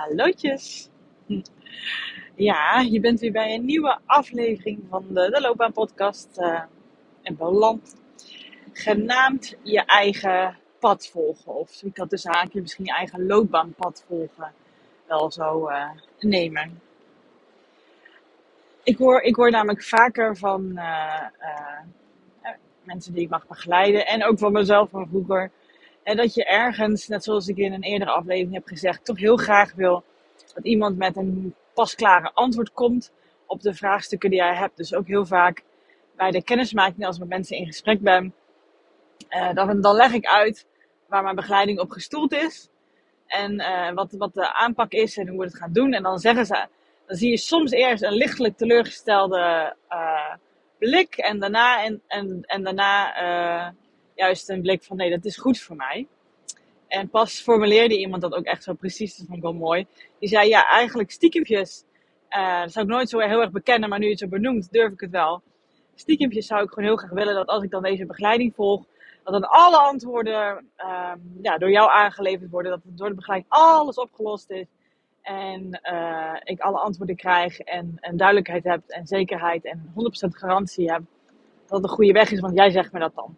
Hallootjes. Ja, je bent weer bij een nieuwe aflevering van de, de Loopbaan-podcast uh, en beland. Genaamd je eigen pad volgen. Of ik had dus haakje misschien je eigen loopbaanpad volgen. Wel zo uh, nemen. Ik hoor, ik hoor namelijk vaker van uh, mensen die ik mag begeleiden. En ook van mezelf van vroeger en dat je ergens, net zoals ik in een eerdere aflevering heb gezegd, toch heel graag wil dat iemand met een pasklare antwoord komt op de vraagstukken die jij hebt. Dus ook heel vaak bij de kennismaking, als ik met mensen in gesprek ben, uh, dan, dan leg ik uit waar mijn begeleiding op gestoeld is. En uh, wat, wat de aanpak is en hoe we het gaan doen. En dan zeggen ze, dan zie je soms eerst een lichtelijk teleurgestelde uh, blik. En daarna, en, en, en daarna juist een blik van nee, dat is goed voor mij. En pas formuleerde iemand dat ook echt zo precies. Dat vond ik wel mooi. Die zei, ja, eigenlijk stiekempjes. Uh, dat zou ik nooit zo heel erg bekennen, maar nu je het zo benoemt, durf ik het wel. Stiekempjes zou ik gewoon heel graag willen dat als ik dan deze begeleiding volg, dat dan alle antwoorden uh, ja, door jou aangeleverd worden. Dat door de begeleiding alles opgelost is. En uh, ik alle antwoorden krijg en, en duidelijkheid heb en zekerheid en 100% garantie heb dat het een goede weg is, want jij zegt me dat dan.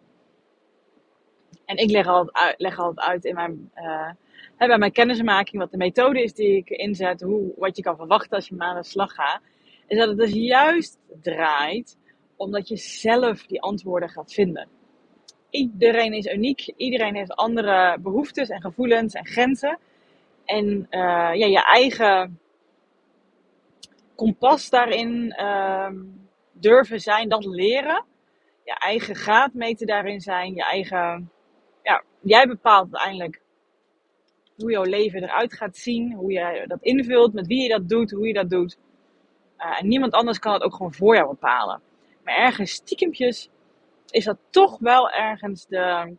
En ik leg altijd uit, leg uit in mijn, uh, bij mijn kennismaking wat de methode is die ik inzet, hoe, wat je kan verwachten als je maar aan de slag gaat. Is dat het dus juist draait omdat je zelf die antwoorden gaat vinden. Iedereen is uniek, iedereen heeft andere behoeftes en gevoelens en grenzen. En uh, ja, je eigen kompas daarin uh, durven zijn, dat leren. Je eigen graadmeter daarin zijn, je eigen jij bepaalt uiteindelijk hoe jouw leven eruit gaat zien, hoe jij dat invult, met wie je dat doet, hoe je dat doet. Uh, en niemand anders kan het ook gewoon voor jou bepalen. Maar ergens stiekempjes is dat toch wel ergens de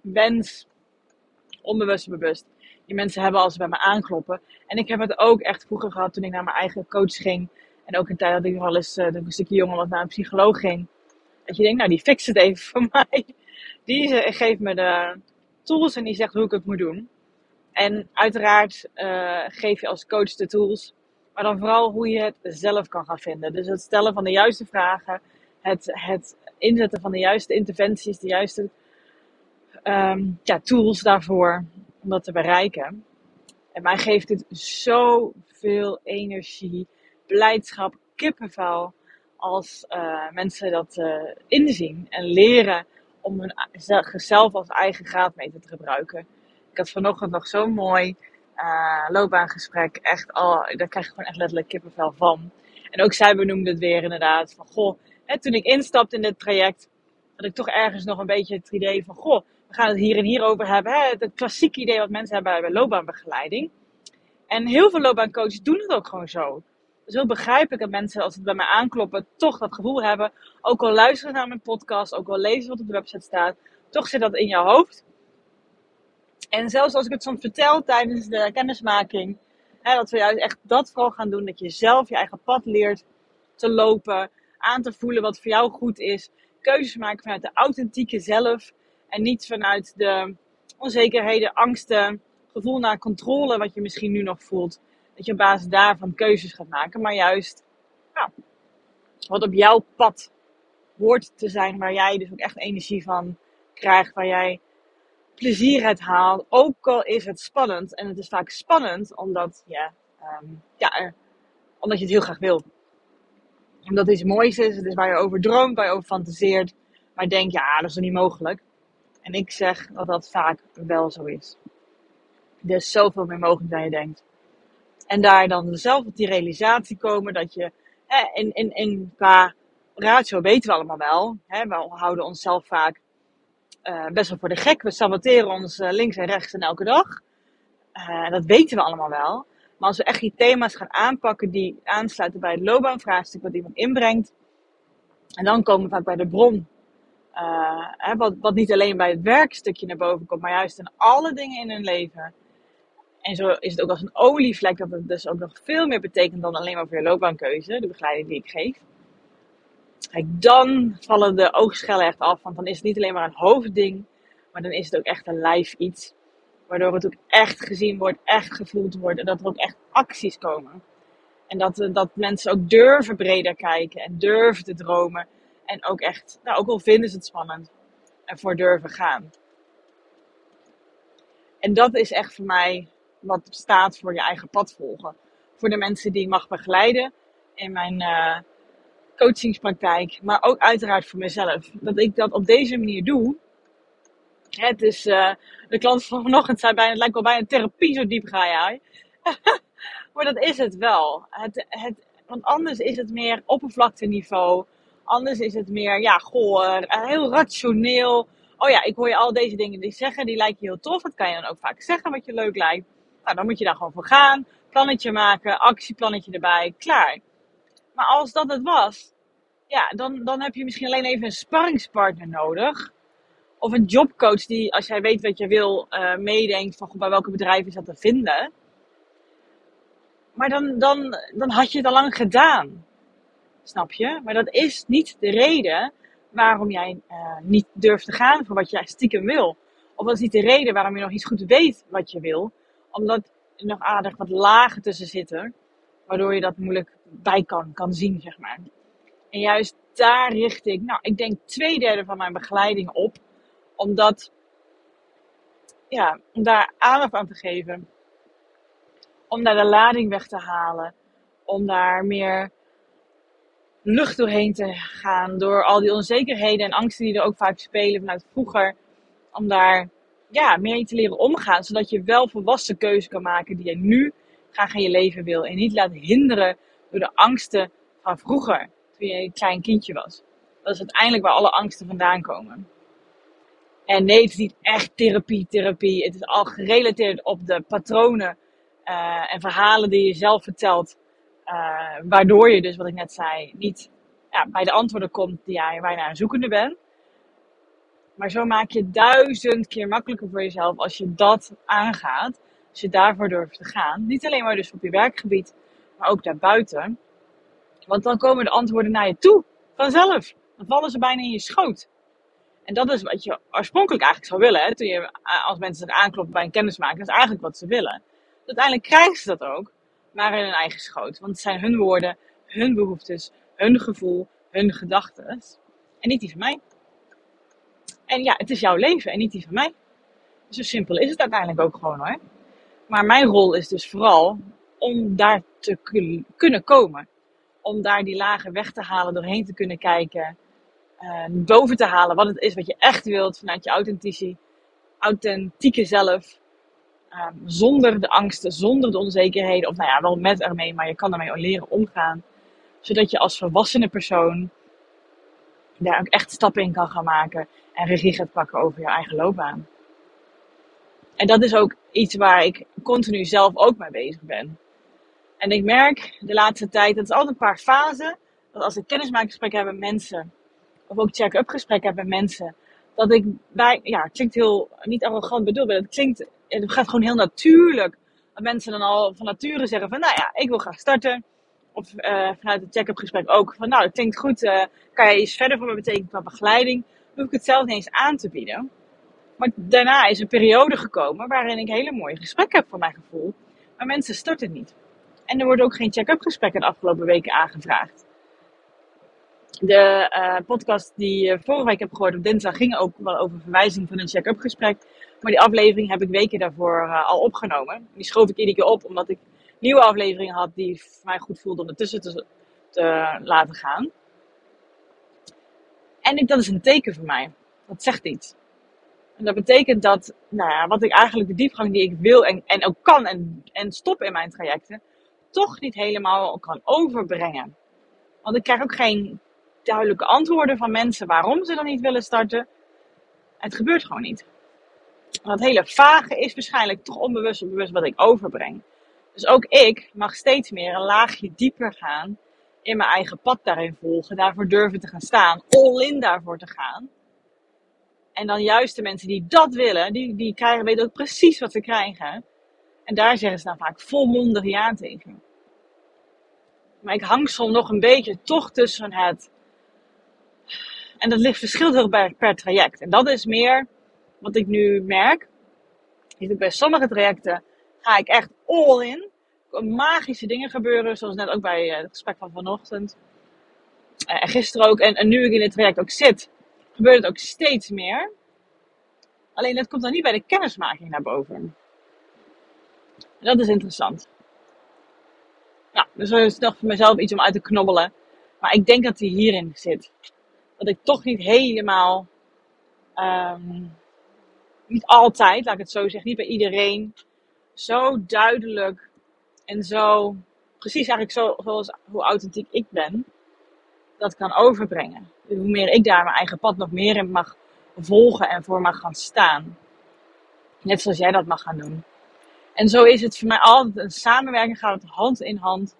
wens, onbewust bewust, die mensen hebben als ze bij me aankloppen. En ik heb het ook echt vroeger gehad toen ik naar mijn eigen coach ging. En ook een tijd dat ik nog wel eens, uh, een stukje jonger was, naar een psycholoog ging. Dat je denkt, nou die fixt het even voor mij. Die geeft me de tools en die zegt hoe ik het moet doen. En uiteraard uh, geef je als coach de tools, maar dan vooral hoe je het zelf kan gaan vinden. Dus het stellen van de juiste vragen, het, het inzetten van de juiste interventies, de juiste um, ja, tools daarvoor om dat te bereiken. En mij geeft het zoveel energie, blijdschap, kippenvel als uh, mensen dat uh, inzien en leren om hun zelf als eigen graadmeter te gebruiken. Ik had vanochtend nog zo'n mooi uh, loopbaangesprek. Echt al, daar krijg je gewoon echt letterlijk kippenvel van. En ook zij benoemde het weer inderdaad. Van goh, hè, toen ik instapte in dit traject, had ik toch ergens nog een beetje het idee van goh, we gaan het hier en hier over hebben. Hè? Het klassieke idee wat mensen hebben bij loopbaanbegeleiding. En heel veel loopbaancoaches doen het ook gewoon zo. Zo begrijp ik dat mensen, als het bij mij aankloppen, toch dat gevoel hebben. Ook al luisteren naar mijn podcast, ook al lezen wat op de website staat, toch zit dat in jouw hoofd. En zelfs als ik het soms vertel tijdens de kennismaking, hè, dat we juist echt dat vooral gaan doen, dat je zelf je eigen pad leert te lopen, aan te voelen wat voor jou goed is, keuzes maken vanuit de authentieke zelf en niet vanuit de onzekerheden, angsten, gevoel naar controle wat je misschien nu nog voelt dat je op basis daarvan keuzes gaat maken. Maar juist wat op jouw pad hoort te zijn. Waar jij dus ook echt energie van krijgt. Waar jij plezier uit haalt. Ook al is het spannend. En het is vaak spannend omdat, ja, um, ja, omdat je het heel graag wil. Omdat het iets moois is. Het is waar je over droomt, waar je over fantaseert. Maar denk, ja, dat is toch niet mogelijk. En ik zeg dat dat vaak wel zo is. Er is zoveel meer mogelijk dan je denkt. En daar dan zelf op die realisatie komen dat je eh, in, in, in, qua ratio weten we allemaal wel. Hè, we houden onszelf vaak uh, best wel voor de gek. We saboteren ons uh, links en rechts en elke dag. Uh, dat weten we allemaal wel. Maar als we echt die thema's gaan aanpakken die aansluiten bij het loopbaanvraagstuk wat iemand inbrengt. En dan komen we vaak bij de bron. Hè, wat, wat niet alleen bij het werkstukje naar boven komt, maar juist in alle dingen in hun leven. En zo is het ook als een olievlek, dat het dus ook nog veel meer betekent dan alleen maar voor je loopbaankeuze, de begeleiding die ik geef. Kijk, dan vallen de oogschellen echt af, want dan is het niet alleen maar een hoofdding, maar dan is het ook echt een lijf iets. Waardoor het ook echt gezien wordt, echt gevoeld wordt en dat er ook echt acties komen. En dat, eh, dat mensen ook durven breder kijken en durven te dromen. En ook echt, nou, ook al vinden ze het spannend, ervoor durven gaan. En dat is echt voor mij wat staat voor je eigen pad volgen. Voor de mensen die ik mag begeleiden in mijn uh, coachingspraktijk. Maar ook uiteraard voor mezelf. Dat ik dat op deze manier doe. Het is, uh, de klant van vanochtend zei bijna, het lijkt wel bijna therapie, zo diep ga jij. maar dat is het wel. Het, het, want anders is het meer oppervlakteniveau. Anders is het meer, ja, goh, heel rationeel. Oh ja, ik hoor je al deze dingen die zeggen, die lijken heel tof. Dat kan je dan ook vaak zeggen wat je leuk lijkt. Nou, dan moet je daar gewoon voor gaan. Plannetje maken, actieplannetje erbij, klaar. Maar als dat het was, ja, dan, dan heb je misschien alleen even een sparringspartner nodig. Of een jobcoach die, als jij weet wat je wil, uh, meedenkt van bij welke bedrijven is dat te vinden. Maar dan, dan, dan had je het al lang gedaan. Snap je? Maar dat is niet de reden waarom jij uh, niet durft te gaan voor wat jij stiekem wil. Of dat is niet de reden waarom je nog niet goed weet wat je wil. Omdat er nog aardig wat lagen tussen zitten. Waardoor je dat moeilijk bij kan, kan zien, zeg maar. En juist daar richt ik, nou, ik denk twee derde van mijn begeleiding op. Omdat, ja, om daar aandacht aan te geven. Om daar de lading weg te halen. Om daar meer lucht doorheen te gaan. Door al die onzekerheden en angsten die er ook vaak spelen vanuit vroeger. Om daar ja, mee te leren omgaan. Zodat je wel volwassen keuze kan maken die je nu graag in je leven wil. En niet laat hinderen door de angsten van vroeger. Toen je een klein kindje was. Dat is uiteindelijk waar alle angsten vandaan komen. En nee, het is niet echt therapie, therapie. Het is al gerelateerd op de patronen uh, en verhalen die je zelf vertelt uh, waardoor je dus, wat ik net zei, niet ja, bij de antwoorden komt die jij, waar je naar zoekende bent. Maar zo maak je duizend keer makkelijker voor jezelf als je dat aangaat. Als je daarvoor durft te gaan. Niet alleen maar dus op je werkgebied, maar ook daarbuiten. Want dan komen de antwoorden naar je toe. Vanzelf. Dan vallen ze bijna in je schoot. En dat is wat je oorspronkelijk eigenlijk zou willen. Hè? Toen je, als mensen zich aankloppen bij een kennismaking. Dat is eigenlijk wat ze willen. Uiteindelijk krijgen ze dat ook maar in hun eigen schoot. Want het zijn hun woorden, hun behoeftes, hun gevoel, hun gedachten. En niet die van mij. En ja, het is jouw leven en niet die van mij. Zo simpel is het uiteindelijk ook gewoon hoor. Maar mijn rol is dus vooral om daar te kunnen komen. Om daar die lagen weg te halen, doorheen te kunnen kijken. Uh, boven te halen wat het is wat je echt wilt vanuit je authentieke, authentieke zelf. Ehm, zonder de angsten, zonder de onzekerheden. Of nou ja, wel met ermee, maar je kan ermee leren omgaan. Zodat je als volwassene persoon daar ook echt stappen in kan gaan maken. En regie gaat pakken over je eigen loopbaan. En dat is ook iets waar ik continu zelf ook mee bezig ben. En ik merk de laatste tijd, dat is altijd een paar fasen. Dat als ik kennismakingsgesprekken heb met mensen, of ook check-up gesprekken heb met mensen, dat ik bij, ja, het klinkt heel, niet arrogant bedoeld, maar het klinkt het gaat gewoon heel natuurlijk. Dat mensen dan al van nature zeggen van, nou ja, ik wil graag starten. Of uh, vanuit het check-up gesprek ook van, nou, het klinkt goed. Uh, kan je iets verder voor me betekenen qua begeleiding? Hoef ik het zelf niet eens aan te bieden. Maar daarna is een periode gekomen waarin ik hele mooie gesprekken heb voor mijn gevoel. Maar mensen starten niet. En er worden ook geen check-up gesprekken de afgelopen weken aangevraagd. De uh, podcast die uh, vorige week heb gehoord op dinsdag ging ook wel over verwijzing van een check-up gesprek. Maar die aflevering heb ik weken daarvoor uh, al opgenomen. Die schoof ik iedere keer op omdat ik nieuwe afleveringen had die mij goed voelden om ertussen te, te laten gaan. En ik, dat is een teken voor mij. Dat zegt iets. En dat betekent dat, nou ja, wat ik eigenlijk de diepgang die ik wil en, en ook kan en, en stop in mijn trajecten, toch niet helemaal kan overbrengen. Want ik krijg ook geen duidelijke antwoorden van mensen waarom ze dan niet willen starten. Het gebeurt gewoon niet. Dat hele vage is waarschijnlijk toch onbewust of bewust wat ik overbreng. Dus ook ik mag steeds meer een laagje dieper gaan in mijn eigen pad daarin volgen. Daarvoor durven te gaan staan. All in daarvoor te gaan. En dan juist de mensen die dat willen, die, die krijgen, weten ook precies wat ze krijgen. En daar zeggen ze dan vaak volmondig ja tegen. Maar ik hang soms nog een beetje toch tussen het en dat ligt verschilt heel per, per traject. En dat is meer wat ik nu merk. Bij sommige trajecten ga ik echt all in. Magische dingen gebeuren, zoals net ook bij het gesprek van vanochtend. En gisteren ook. En, nu ik in het traject ook zit, gebeurt het ook steeds meer. Alleen dat komt dan niet bij de kennismaking naar boven. dat is interessant. Nou, dus dat is nog voor mezelf iets om uit te knobbelen. Maar ik denk dat die hierin zit. Dat ik toch niet helemaal, ehm, niet altijd, laat ik het zo zeggen, niet bij iedereen, zo duidelijk en zo, precies eigenlijk zo, zoals hoe authentiek ik ben, dat kan overbrengen. hoe meer ik daar mijn eigen pad nog meer in mag volgen en voor mag gaan staan. Net zoals jij dat mag gaan doen. En zo is het voor mij altijd een samenwerking, gaat het hand in hand.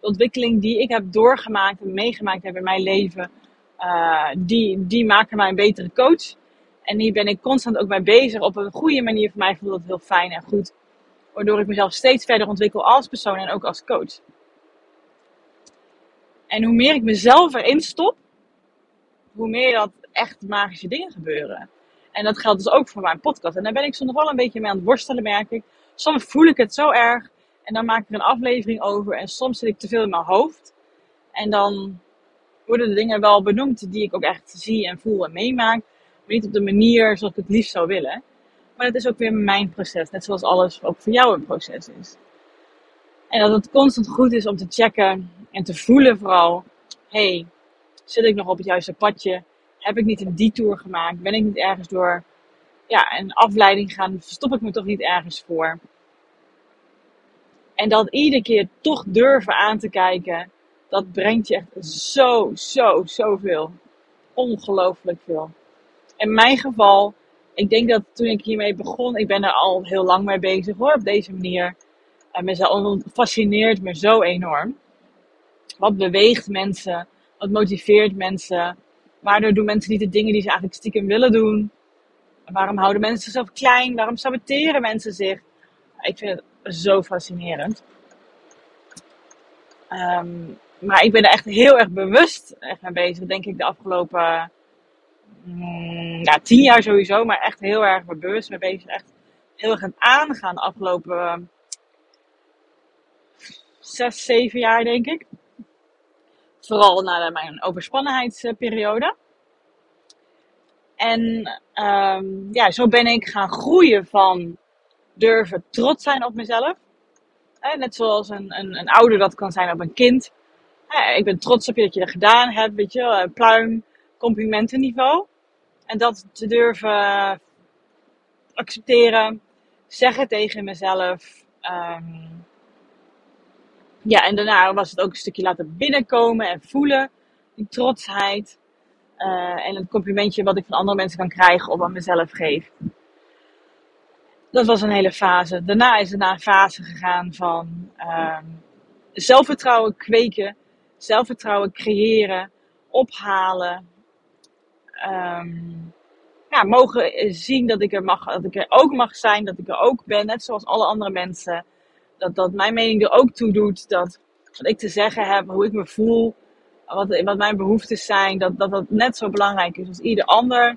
De ontwikkeling die ik heb doorgemaakt en meegemaakt heb in mijn leven, uh, die, die maken mij een betere coach. En hier ben ik constant ook mee bezig op een goede manier. Voor mij voelt dat heel fijn en goed. Waardoor ik mezelf steeds verder ontwikkel als persoon en ook als coach. En hoe meer ik mezelf erin stop, hoe meer dat echt magische dingen gebeuren. En dat geldt dus ook voor mijn podcast. En daar ben ik soms wel een beetje mee aan het worstelen, merk ik. Soms voel ik het zo erg en dan maak ik er een aflevering over. En soms zit ik te veel in mijn hoofd. En dan worden de dingen wel benoemd die ik ook echt zie en voel en meemaak. Maar niet op de manier zoals ik het liefst zou willen. Maar dat is ook weer mijn proces. Net zoals alles ook voor jou een proces is. En dat het constant goed is om te checken en te voelen vooral. hey, zit ik nog op het juiste padje? Heb ik niet een detour gemaakt? Ben ik niet ergens door ja, een afleiding gaan? Verstop ik me toch niet ergens voor? En dat iedere keer toch durven aan te kijken, dat brengt je echt zo, zo, zoveel. Ongelooflijk veel. In mijn geval, ik denk dat toen ik hiermee begon, ik ben er al heel lang mee bezig hoor, op deze manier. En mezelf fascineert me zo enorm. Wat beweegt mensen? Wat motiveert mensen? Waardoor doen mensen niet de dingen die ze eigenlijk stiekem willen doen? Waarom houden mensen zichzelf klein? Waarom saboteren mensen zich? Ik vind het zo fascinerend. Ehm, maar ik ben er echt heel erg bewust echt mee bezig, denk ik, de afgelopen mm, tien jaar sowieso. Maar echt heel erg bewust mee bezig. Echt heel erg aan aangaan de afgelopen zes, zeven jaar, denk ik. Vooral na mijn overspannenheidsperiode. En um, ja, zo ben ik gaan groeien van durven trots zijn op mezelf. net zoals een, een, een, ouder dat kan zijn op een kind. ik ben trots op je dat je dat gedaan hebt, weet je, pluim, complimentenniveau. En dat te durven accepteren, zeggen tegen mezelf. Um, ja, en daarna was het ook een stukje laten binnenkomen en voelen. Die trotsheid. Uh, en het complimentje wat ik van andere mensen kan krijgen of aan mezelf geef. Dat was een hele fase. Daarna is het naar een fase gegaan van uh, zelfvertrouwen kweken, zelfvertrouwen creëren, ophalen. Ja, mogen zien dat ik, er mag, dat ik er ook mag zijn, dat ik er ook ben, net zoals alle andere mensen dat, dat mijn mening er ook toe doet. Dat wat ik te zeggen heb, hoe ik me voel, wat, wat mijn behoeftes zijn, dat, dat dat net zo belangrijk is als ieder ander.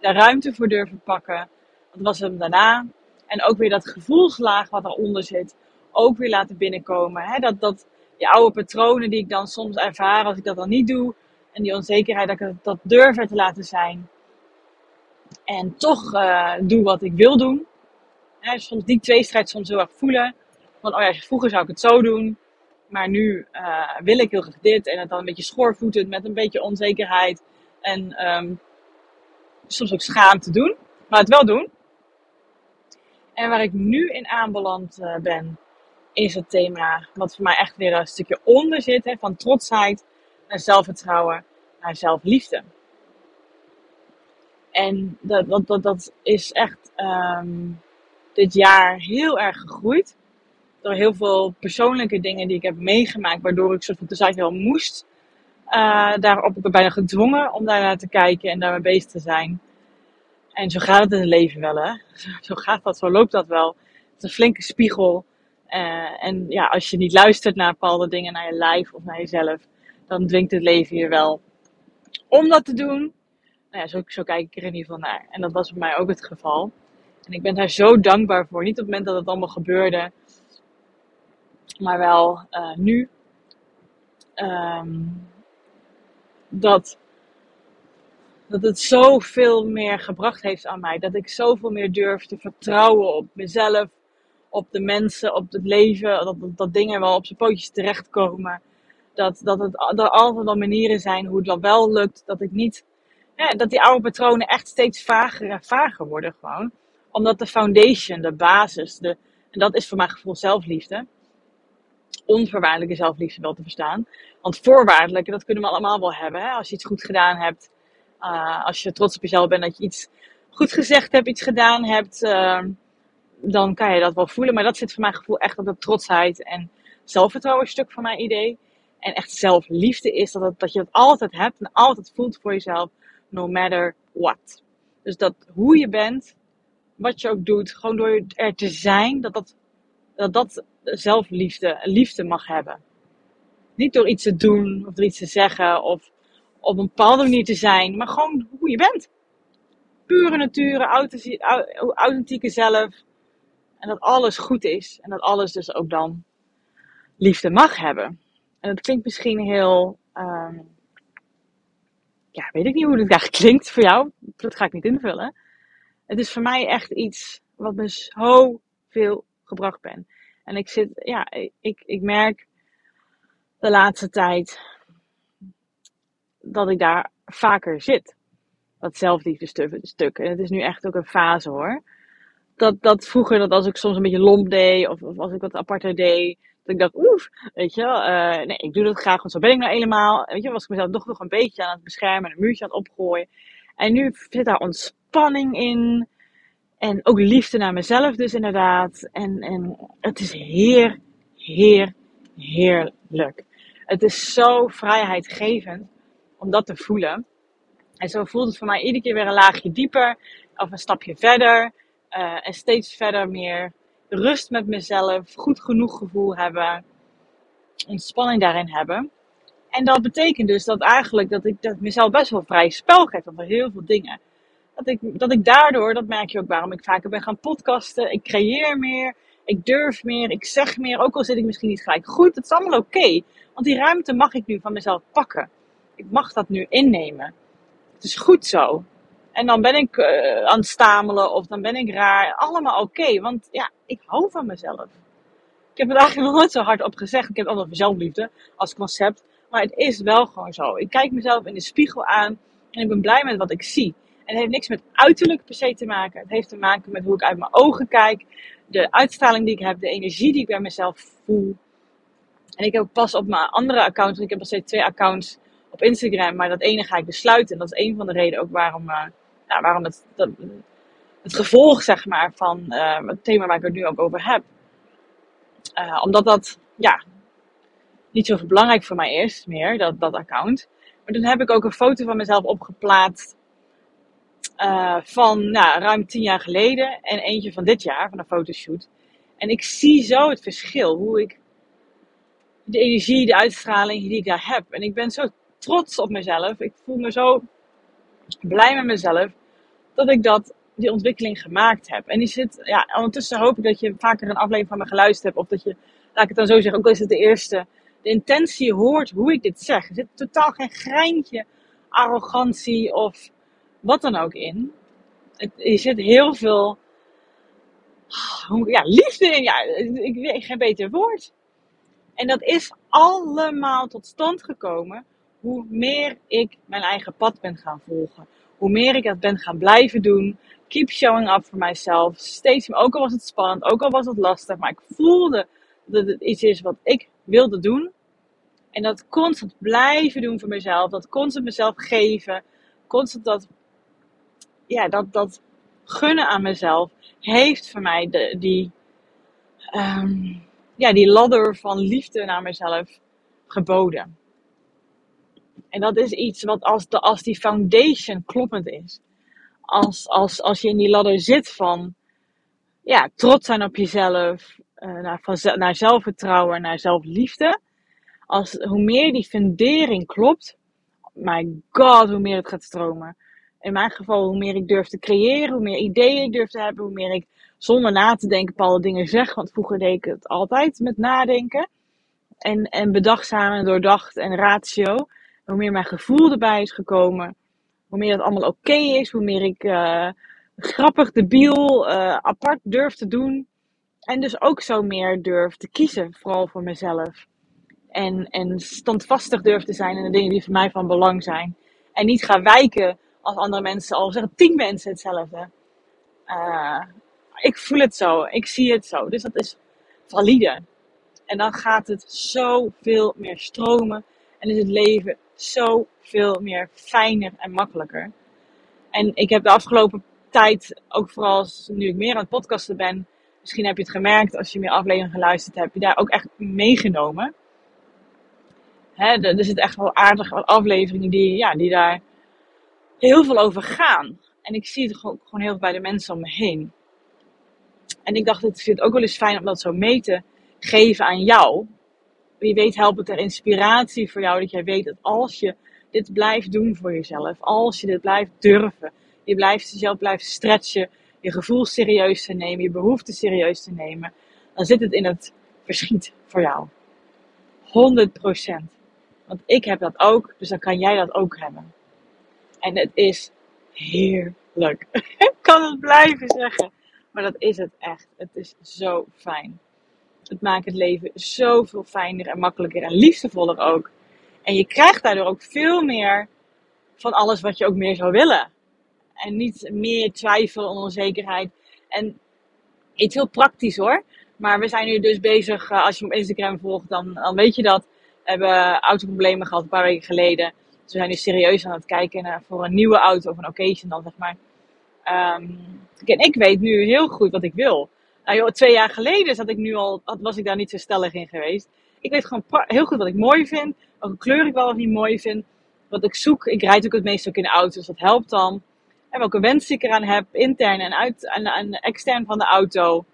Daar ruimte voor durven pakken. Dat was hem daarna. En ook weer dat gevoelslaag wat eronder zit, ook weer laten binnenkomen. Dat, dat die oude patronen die ik dan soms ervaar als ik dat dan niet doe. En die onzekerheid dat ik dat durf te laten zijn. En toch uh, doe wat ik wil doen. Hè, soms die tweestrijd soms heel erg voelen. Van, oh ja, vroeger zou ik het zo doen. Maar nu uh, wil ik heel graag dit. En het dan een beetje schoorvoetend met een beetje onzekerheid. En um, soms ook schaamte doen. Maar het wel doen. En waar ik nu in aanbeland uh, ben, is het thema wat voor mij echt weer een stukje onder zit. Hè, van trotsheid zelfvertrouwen naar zelfliefde. En dat, dat, dat, is echt um, dit jaar heel erg gegroeid door heel veel persoonlijke dingen die ik heb meegemaakt, waardoor ik soort van de wel moest. Uh, daarop ik bijna gedwongen om daar naar te kijken en daarmee bezig te zijn. En zo gaat het in het leven wel, hè? Zo gaat dat, zo loopt dat wel. Het is een flinke spiegel. Uh, en ja, als je niet luistert naar bepaalde dingen, naar je lijf of naar jezelf, dan dwingt het leven je wel om dat te doen. Nou ja, zo, kijk ik er in ieder geval naar. En dat was bij mij ook het geval. En ik ben daar zo dankbaar voor. Niet op het moment dat het allemaal gebeurde, maar wel uh, nu. Um, dat, dat het zoveel meer gebracht heeft aan mij. Dat ik zoveel meer durf te vertrouwen op mezelf, op de mensen, op het leven. Dat, dat, dat dingen wel op zijn pootjes terechtkomen. Dat, dat het, wel manieren zijn hoe het dan wel lukt. Dat ik niet, dat die oude patronen echt steeds vager en vager worden gewoon. Omdat de foundation, de basis, de, en dat is voor mijn gevoel zelfliefde. Onvoorwaardelijke zelfliefde wel te verstaan. Want voorwaardelijke, dat kunnen we allemaal wel hebben. Hè? Als je iets goed gedaan hebt. Uh, als je trots op jezelf bent dat je iets goed gezegd hebt, iets gedaan hebt. Uh, dan kan je dat wel voelen. Maar dat zit voor mijn gevoel echt op de trotsheid en zelfvertrouwen stuk van mijn idee en echt zelfliefde is, dat, dat je dat altijd hebt en altijd voelt voor jezelf, no matter what. Dus dat hoe je bent, wat je ook doet, gewoon door er te zijn, dat dat, dat, dat zelfliefde, liefde mag hebben. Niet door iets te doen of door iets te zeggen of op een bepaalde manier te zijn, maar gewoon hoe je bent. Pure natuur, authentieke zelf. En dat alles goed is. En dat alles dus ook dan liefde mag hebben. En dat klinkt misschien heel. Um, ja, weet ik niet hoe het eigenlijk klinkt voor jou. Dat ga ik niet invullen. Het is voor mij echt iets wat me zo veel gebracht ben. En ik zit, ja, ik, ik merk de laatste tijd dat ik daar vaker zit. Dat zelfliefde stuk. En het is nu echt ook een fase hoor. Dat, dat vroeger, dat als ik soms een beetje lomp deed, of, of als ik wat aparter deed, dat ik dacht, oef, weet je wel, uh, nee, ik doe dat graag, want zo ben ik nou helemaal. Weet je, was ik mezelf toch nog een beetje aan het beschermen, een muurtje aan het opgooien. En nu zit daar ontspanning in. En ook liefde naar mezelf dus inderdaad. En, en het is heer, heer, heerlijk. Het is zo vrijheidgevend om dat te voelen. En zo voelt het voor mij iedere keer weer een laagje dieper of een stapje verder. Uh, en steeds verder meer rust met mezelf, goed genoeg gevoel hebben, ontspanning daarin hebben. En dat betekent dus dat eigenlijk dat ik dat mezelf best wel vrij spel geef over heel veel dingen. Dat ik, dat ik daardoor, dat merk je ook waarom ik vaker ben gaan podcasten. Ik creëer meer, ik durf meer, ik zeg meer. Ook al zit ik misschien niet gelijk goed, het is allemaal oké. want die ruimte mag ik nu van mezelf pakken. Ik mag dat nu innemen. Het is goed zo. En dan ben ik uh, aan het stamelen of dan ben ik raar. Allemaal oké, want ja, ik hou van mezelf. Ik heb het eigenlijk nog nooit zo hard op gezegd. Ik heb het altijd zelfliefde als concept. Maar het is wel gewoon zo. Ik kijk mezelf in de spiegel aan en ik ben blij met wat ik zie. En het heeft niks met uiterlijk per se te maken. Het heeft te maken met hoe ik uit mijn ogen kijk. De uitstraling die ik heb, de energie die ik bij mezelf voel. En ik heb pas op mijn andere accounts, ik heb al steeds twee accounts op Instagram, maar dat ene ga ik besluiten. En dat is een van de redenen ook waarom, uh, nou, waarom het, het gevolg zeg maar, van uh, het thema waar ik het nu ook over heb. Uh, omdat dat ja, niet zo belangrijk voor mij is meer, dat, dat account. Maar toen heb ik ook een foto van mezelf opgeplaatst. Uh, van nou, ruim tien jaar geleden en eentje van dit jaar, van een fotoshoot. En ik zie zo het verschil, hoe ik de energie, de uitstraling die ik daar heb. En ik ben zo trots op mezelf. Ik voel me zo blij met mezelf dat ik dat, die ontwikkeling gemaakt heb. En die zit, ja, ondertussen hoop ik dat je vaker een aflevering van me geluisterd hebt. Of dat je, laat ik het dan zo zeggen, ook al is het de eerste, de intentie hoort hoe ik dit zeg. Er zit totaal geen greintje arrogantie of wat dan ook in. Er zit heel veel ja, liefde in. Ja, ik weet geen beter woord. En dat is allemaal tot stand gekomen hoe meer ik mijn eigen pad ben gaan volgen. Hoe meer ik dat ben gaan blijven doen. Keep showing up voor mijzelf. Steeds ook al was het spannend, ook al was het lastig. Maar ik voelde dat het iets is wat ik wilde doen. En dat constant blijven doen voor mezelf. Dat constant mezelf geven. Constant dat, ja, dat, dat gunnen aan mezelf. Heeft voor mij de, die, um, ja, die ladder van liefde naar mezelf geboden. En dat is iets wat als, de, als die foundation kloppend is. Als, als, als je in die ladder zit van ja, trots zijn op jezelf, uh, naar, van, naar zelfvertrouwen, naar zelfliefde. Als, hoe meer die fundering klopt, my god, hoe meer het gaat stromen. in mijn geval, hoe meer ik durf te creëren, hoe meer ideeën ik durf te hebben, hoe meer ik zonder na te denken bepaalde dingen zeg. Want vroeger deed ik het altijd met nadenken. En, en bedachtzaam en doordacht en ratio. Hoe meer mijn gevoel erbij is gekomen, hoe meer het allemaal oké is, hoe meer ik uh, grappig, debiel, uh, apart durf te doen. En dus ook zo meer durf te kiezen, vooral voor mezelf. En, en standvastig durf te zijn in de dingen die voor mij van belang zijn. En niet gaan wijken als andere mensen, al zeggen tien mensen hetzelfde. Uh, ik voel het zo, ik zie het zo. Dus dat is valide. En dan gaat het zoveel meer stromen. En is het leven zoveel meer fijner en makkelijker. En ik heb de afgelopen tijd, ook vooral nu ik meer aan het podcasten ben, misschien heb je het gemerkt als je meer afleveringen geluisterd hebt, je daar ook echt meegenomen. Hè, er zitten echt wel aardige afleveringen die, ja, die daar heel veel over gaan. En ik zie het gewoon, gewoon heel veel bij de mensen om me heen. En ik dacht, het vind het ook wel eens fijn om dat zo mee te geven aan jou. Wie weet helpt het er inspiratie voor jou. Dat jij weet dat als je dit blijft doen voor jezelf. Als je dit blijft durven. Je blijft jezelf blijft stretchen. Je gevoel serieus te nemen. Je behoefte serieus te nemen. Dan zit het in het verschiet voor jou. 100%. Want ik heb dat ook. Dus dan kan jij dat ook hebben. En het is heerlijk. ik kan het blijven zeggen. Maar dat is het echt. Het is zo fijn. Het maakt het leven zoveel fijner en makkelijker en liefdevoller ook. En je krijgt daardoor ook veel meer van alles wat je ook meer zou willen. En niet meer twijfel onzekerheid. En iets heel praktisch hoor. Maar we zijn nu dus bezig, eh, als je me op Instagram volgt, dan, dan weet je dat. We hebben autoproblemen gehad een paar weken geleden. Dus we zijn nu serieus aan het kijken naar, voor een nieuwe auto of een occasion dan zeg maar. Um, en ik weet nu heel goed wat ik wil. Nou twee jaar geleden zat ik nu al, was ik daar niet zo stellig in geweest. Ik weet gewoon heel goed wat ik mooi vind. Welke kleur ik wel of niet mooi vind. Wat ik zoek. Ik rijd ook het meest ook in de dus dat helpt dan. En welke wensen ik eraan heb, intern en, uit, en, extern van de auto.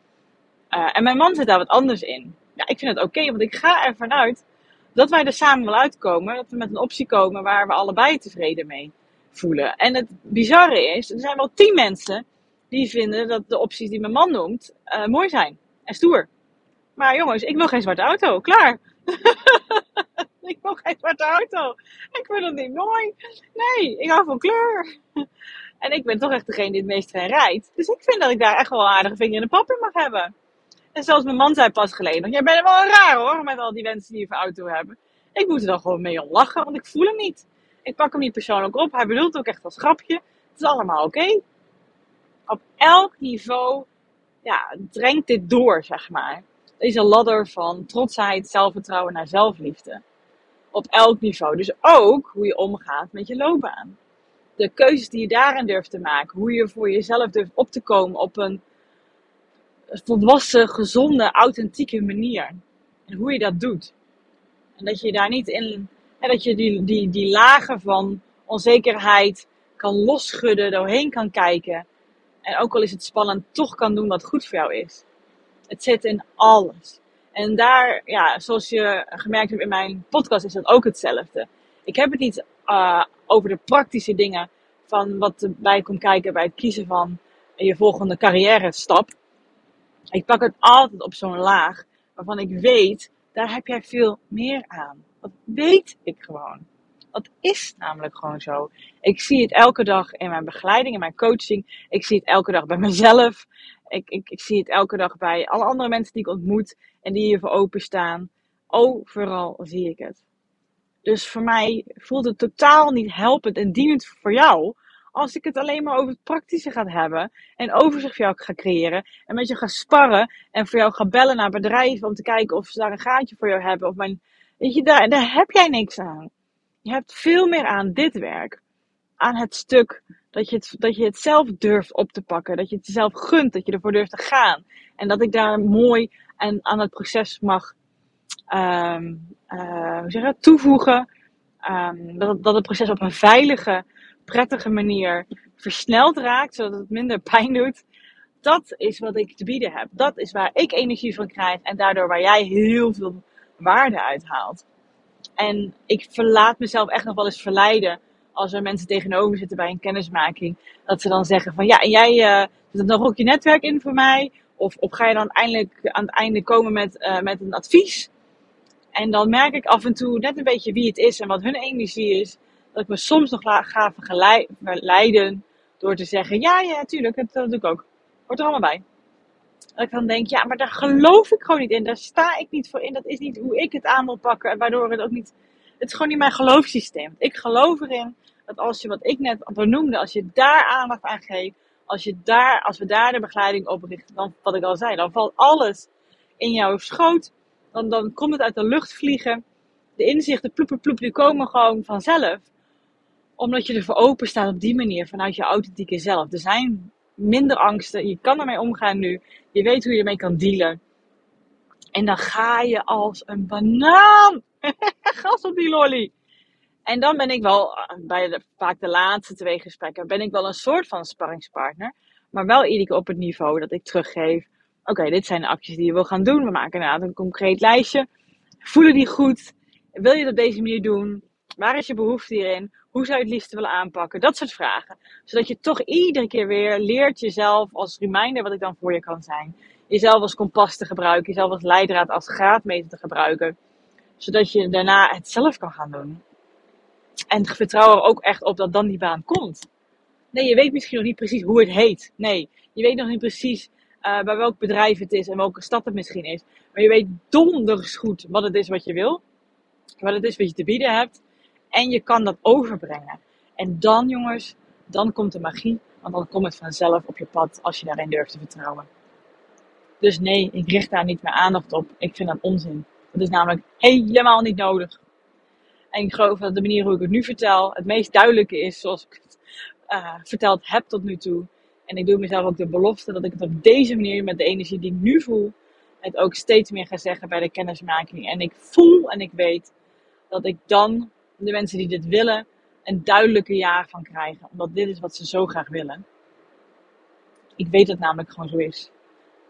Uh, en mijn man zit daar wat anders in. Ja, ik vind het oké, want ik ga ervan uit dat wij er samen wel uitkomen. Dat we met een optie komen waar we allebei tevreden mee voelen. En het bizarre is, er zijn wel tien mensen die vinden dat de opties die mijn man noemt uh, mooi zijn en stoer. Maar jongens, ik wil geen zwarte auto. Klaar. ik wil geen zwarte auto. Ik vind het niet mooi. Nee, ik hou van kleur. en ik ben toch echt degene die het meest rijdt. Dus ik vind dat ik daar echt wel een aardige vinger in de pap in mag hebben. En zoals mijn man zei pas geleden. Jij bent wel raar hoor, met al die mensen die een auto hebben. Ik moet er dan gewoon mee om lachen, want ik voel hem niet. Ik pak hem niet persoonlijk op. Hij bedoelt ook echt als grapje. Het is allemaal oké. Op elk niveau ja, dringt dit door, zeg maar. Deze ladder van trotsheid, zelfvertrouwen naar zelfliefde. Op elk niveau. Dus ook hoe je omgaat met je loopbaan. De keuzes die je daarin durft te maken. Hoe je voor jezelf durft op te komen op een volwassen, gezonde, authentieke manier. En hoe je dat doet. En dat je daar niet in en dat je die, die, die lagen van onzekerheid kan losschudden, doorheen kan kijken. En ook al is het spannend, toch kan doen wat goed voor jou is. Het zit in alles. En daar, ja, zoals je gemerkt hebt in mijn podcast, is dat ook hetzelfde. Ik heb het niet uh, over de praktische dingen van wat erbij komt kijken bij het kiezen van je volgende carrière stap. Ik pak het altijd op zo'n laag waarvan ik weet, daar heb jij veel meer aan. Dat weet ik gewoon. Dat is namelijk gewoon zo. Ik zie het elke dag in mijn begeleiding, in mijn coaching. Ik zie het elke dag bij mezelf. Ik, ik, ik zie het elke dag bij alle andere mensen die ik ontmoet en die hiervoor openstaan. Overal zie ik het. Dus voor mij voelt het totaal niet helpend en dienend voor jou als ik het alleen maar over het praktische ga hebben en overzicht voor jou ga creëren en met je ga sparren en voor jou ga bellen naar bedrijven om te kijken of ze daar een gaatje voor jou hebben of mijn Weet je, daar, daar heb jij niks aan. Je hebt veel meer aan dit werk. Aan het stuk dat je het, dat je het zelf durft op te pakken. Dat je het zelf gunt. Dat je ervoor durft te gaan. En dat ik daar mooi en aan het proces mag zeg je, toevoegen. Um, dat, dat het proces op een veilige, prettige manier versneld raakt. Zodat het minder pijn doet. Dat is wat ik te bieden heb. Dat is waar ik energie van krijg. En daardoor waar jij heel veel waarde uithaalt. En ik verlaat mezelf echt nog wel eens verleiden als er mensen tegenover zitten bij een kennismaking, dat ze dan zeggen van ja, en jij uh, zet nog ook je netwerk in voor mij? Of, of ga je dan eindelijk aan het einde komen met, uh, met een advies? En dan merk ik af en toe net een beetje wie het is en wat hun energie is. Dat ik me soms nog ga verleiden door te zeggen, ja, ja, tuurlijk, dat, dat doe ik ook. Hoort er allemaal bij. Dat ik dan denk, ja, maar daar geloof ik gewoon niet in. Daar sta ik niet voor in. Dat is niet hoe ik het aan wil pakken. Waardoor het ook niet. Het is gewoon niet mijn geloofssysteem. Ik geloof erin dat als je wat ik net benoemde, als je daar aandacht aan geeft. Als, je daar, als we daar de begeleiding op richten, dan wat ik al zei, dan valt alles in jouw schoot. Dan, dan komt het uit de lucht vliegen. De inzichten, ploep, ploep, die komen gewoon vanzelf. Omdat je ervoor open staat op die manier, vanuit je authentieke zelf. Er zijn minder angsten. Je kan ermee omgaan nu. Je weet hoe je ermee kan dealen. En dan ga je als een banaan. Gas op die lolly. En dan ben ik wel, bij de, vaak de laatste twee gesprekken, ben ik wel een soort van sparringspartner. Maar wel iedere op het niveau dat ik teruggeef. Oké, dit zijn de acties die je wil gaan doen. We maken inderdaad een concreet lijstje. Voelen die goed? Wil je op deze manier doen? Waar is je behoefte hierin? Hoe zou je het liefst willen aanpakken? Dat soort vragen. Zodat je toch iedere keer weer leert jezelf als reminder wat ik dan voor je kan zijn. Jezelf als kompas te gebruiken. Jezelf als leidraad, als graadmeter te gebruiken. Zodat je daarna het zelf kan gaan doen. En vertrouw er ook echt op dat dan die baan komt. Nee, je weet misschien nog niet precies hoe het heet. Nee, je weet nog niet precies uh, bij welk bedrijf het is en welke stad het misschien is. Maar je weet donders goed wat het is wat je wil. Wat het is wat je te bieden hebt. En je kan dat overbrengen. En dan, jongens, dan komt de magie. Want dan komt het vanzelf op je pad als je daarin durft te vertrouwen. Dus nee, ik richt daar niet meer aandacht op. Ik vind dat onzin. Dat is namelijk helemaal niet nodig. En ik geloof dat de manier hoe ik het nu vertel het meest duidelijke is zoals ik het uh, verteld heb tot nu toe. En ik doe mezelf ook de belofte dat ik het op deze manier met de energie die ik nu voel, het ook steeds meer ga zeggen bij de kennismaking. En ik voel en ik weet dat ik dan de mensen die dit willen een duidelijke ja van krijgen. Omdat dit is wat ze zo graag willen. Ik weet dat namelijk gewoon zo is.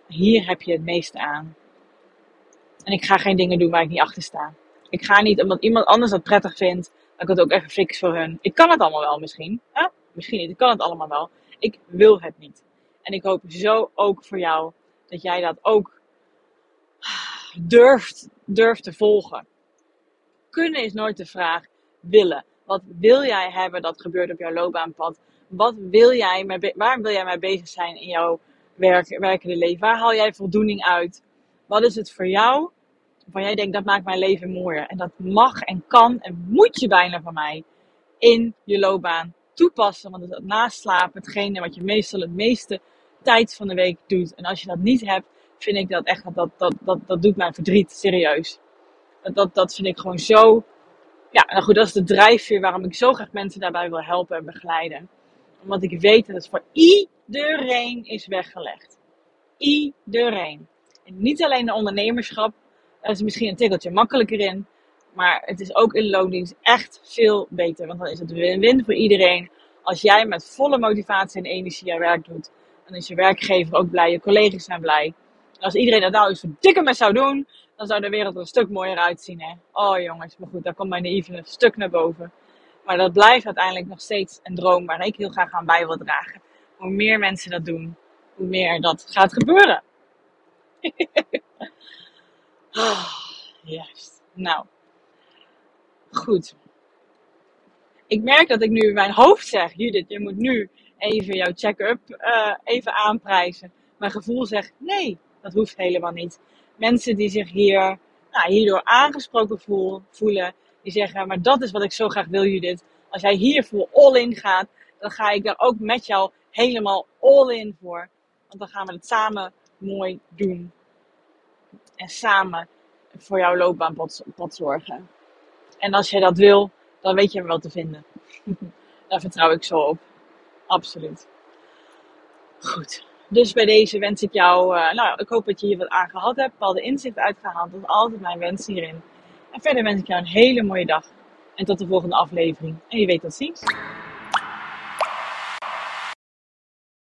Hier heb je het meeste aan. En ik ga geen dingen doen waar ik niet achter sta. Ik ga niet omdat iemand anders dat prettig vindt, dat ik het ook even fix voor hun. Ik kan het allemaal wel misschien. Misschien niet. Ik kan het allemaal wel. Ik wil het niet. En ik hoop zo ook voor jou dat jij dat ook durft, durft te volgen. Kunnen is nooit de vraag Wat wil jij hebben dat gebeurt op jouw loopbaanpad? Wat wil jij mee, waar wil jij mee bezig zijn in jouw werk, werkende leven? Waar haal jij voldoening uit? Wat is het voor jou waarvan jij denkt dat maakt mijn leven mooier? En dat mag en kan en moet je bijna van mij in je loopbaan toepassen. Want het naast slapen hetgene wat je meestal het meeste tijd van de week doet. En als je dat niet hebt, vind ik dat echt, dat, dat, dat, dat doet mij verdriet, serieus. Dat, dat, dat vind ik gewoon zo ja, nou goed, dat is de drijfveer waarom ik zo graag mensen daarbij wil helpen en begeleiden. Omdat ik weet dat het voor iedereen is weggelegd. Iedereen. En niet alleen de ondernemerschap, daar is misschien een tikkeltje makkelijker in. Maar het is ook in loondienst echt veel beter. Want dan is het win-win voor iedereen. Als jij met volle motivatie en energie je werk doet, dan is je werkgever ook blij, je collega's zijn blij. En als iedereen dat nou eens dikke met zou doen, dan zou de wereld er een stuk mooier uitzien. Hè? Oh jongens, maar goed, daar komt mijn naïeve een stuk naar boven. Maar dat blijft uiteindelijk nog steeds een droom waar ik heel graag aan bij wil dragen. Hoe meer mensen dat doen, hoe meer dat gaat gebeuren. oh, juist. Nou, goed. Ik merk dat ik nu mijn hoofd zeg, Judith, je moet nu even jouw check-up uh, even aanprijzen. Mijn gevoel zegt, nee, dat hoeft helemaal niet mensen die zich hier, nou, hierdoor aangesproken voelen. Die zeggen, maar dat is wat ik zo graag wil Judith. Als jij hier voor all in gaat, dan ga ik daar ook met jou helemaal all in voor. Want dan gaan we het samen mooi doen. En samen voor jouw loopbaanpad zorgen. En als je dat wil, dan weet je me wel te vinden. daar vertrouw ik zo op. Absoluut. Goed. Dus bij deze wens ik jou, uh, nou ik hoop dat je hier wat aan gehad hebt, bepaalde inzichten uitgehaald. Dat is altijd mijn wens hierin. En verder wens ik jou een hele mooie dag. En tot de volgende aflevering. En je weet tot ziens.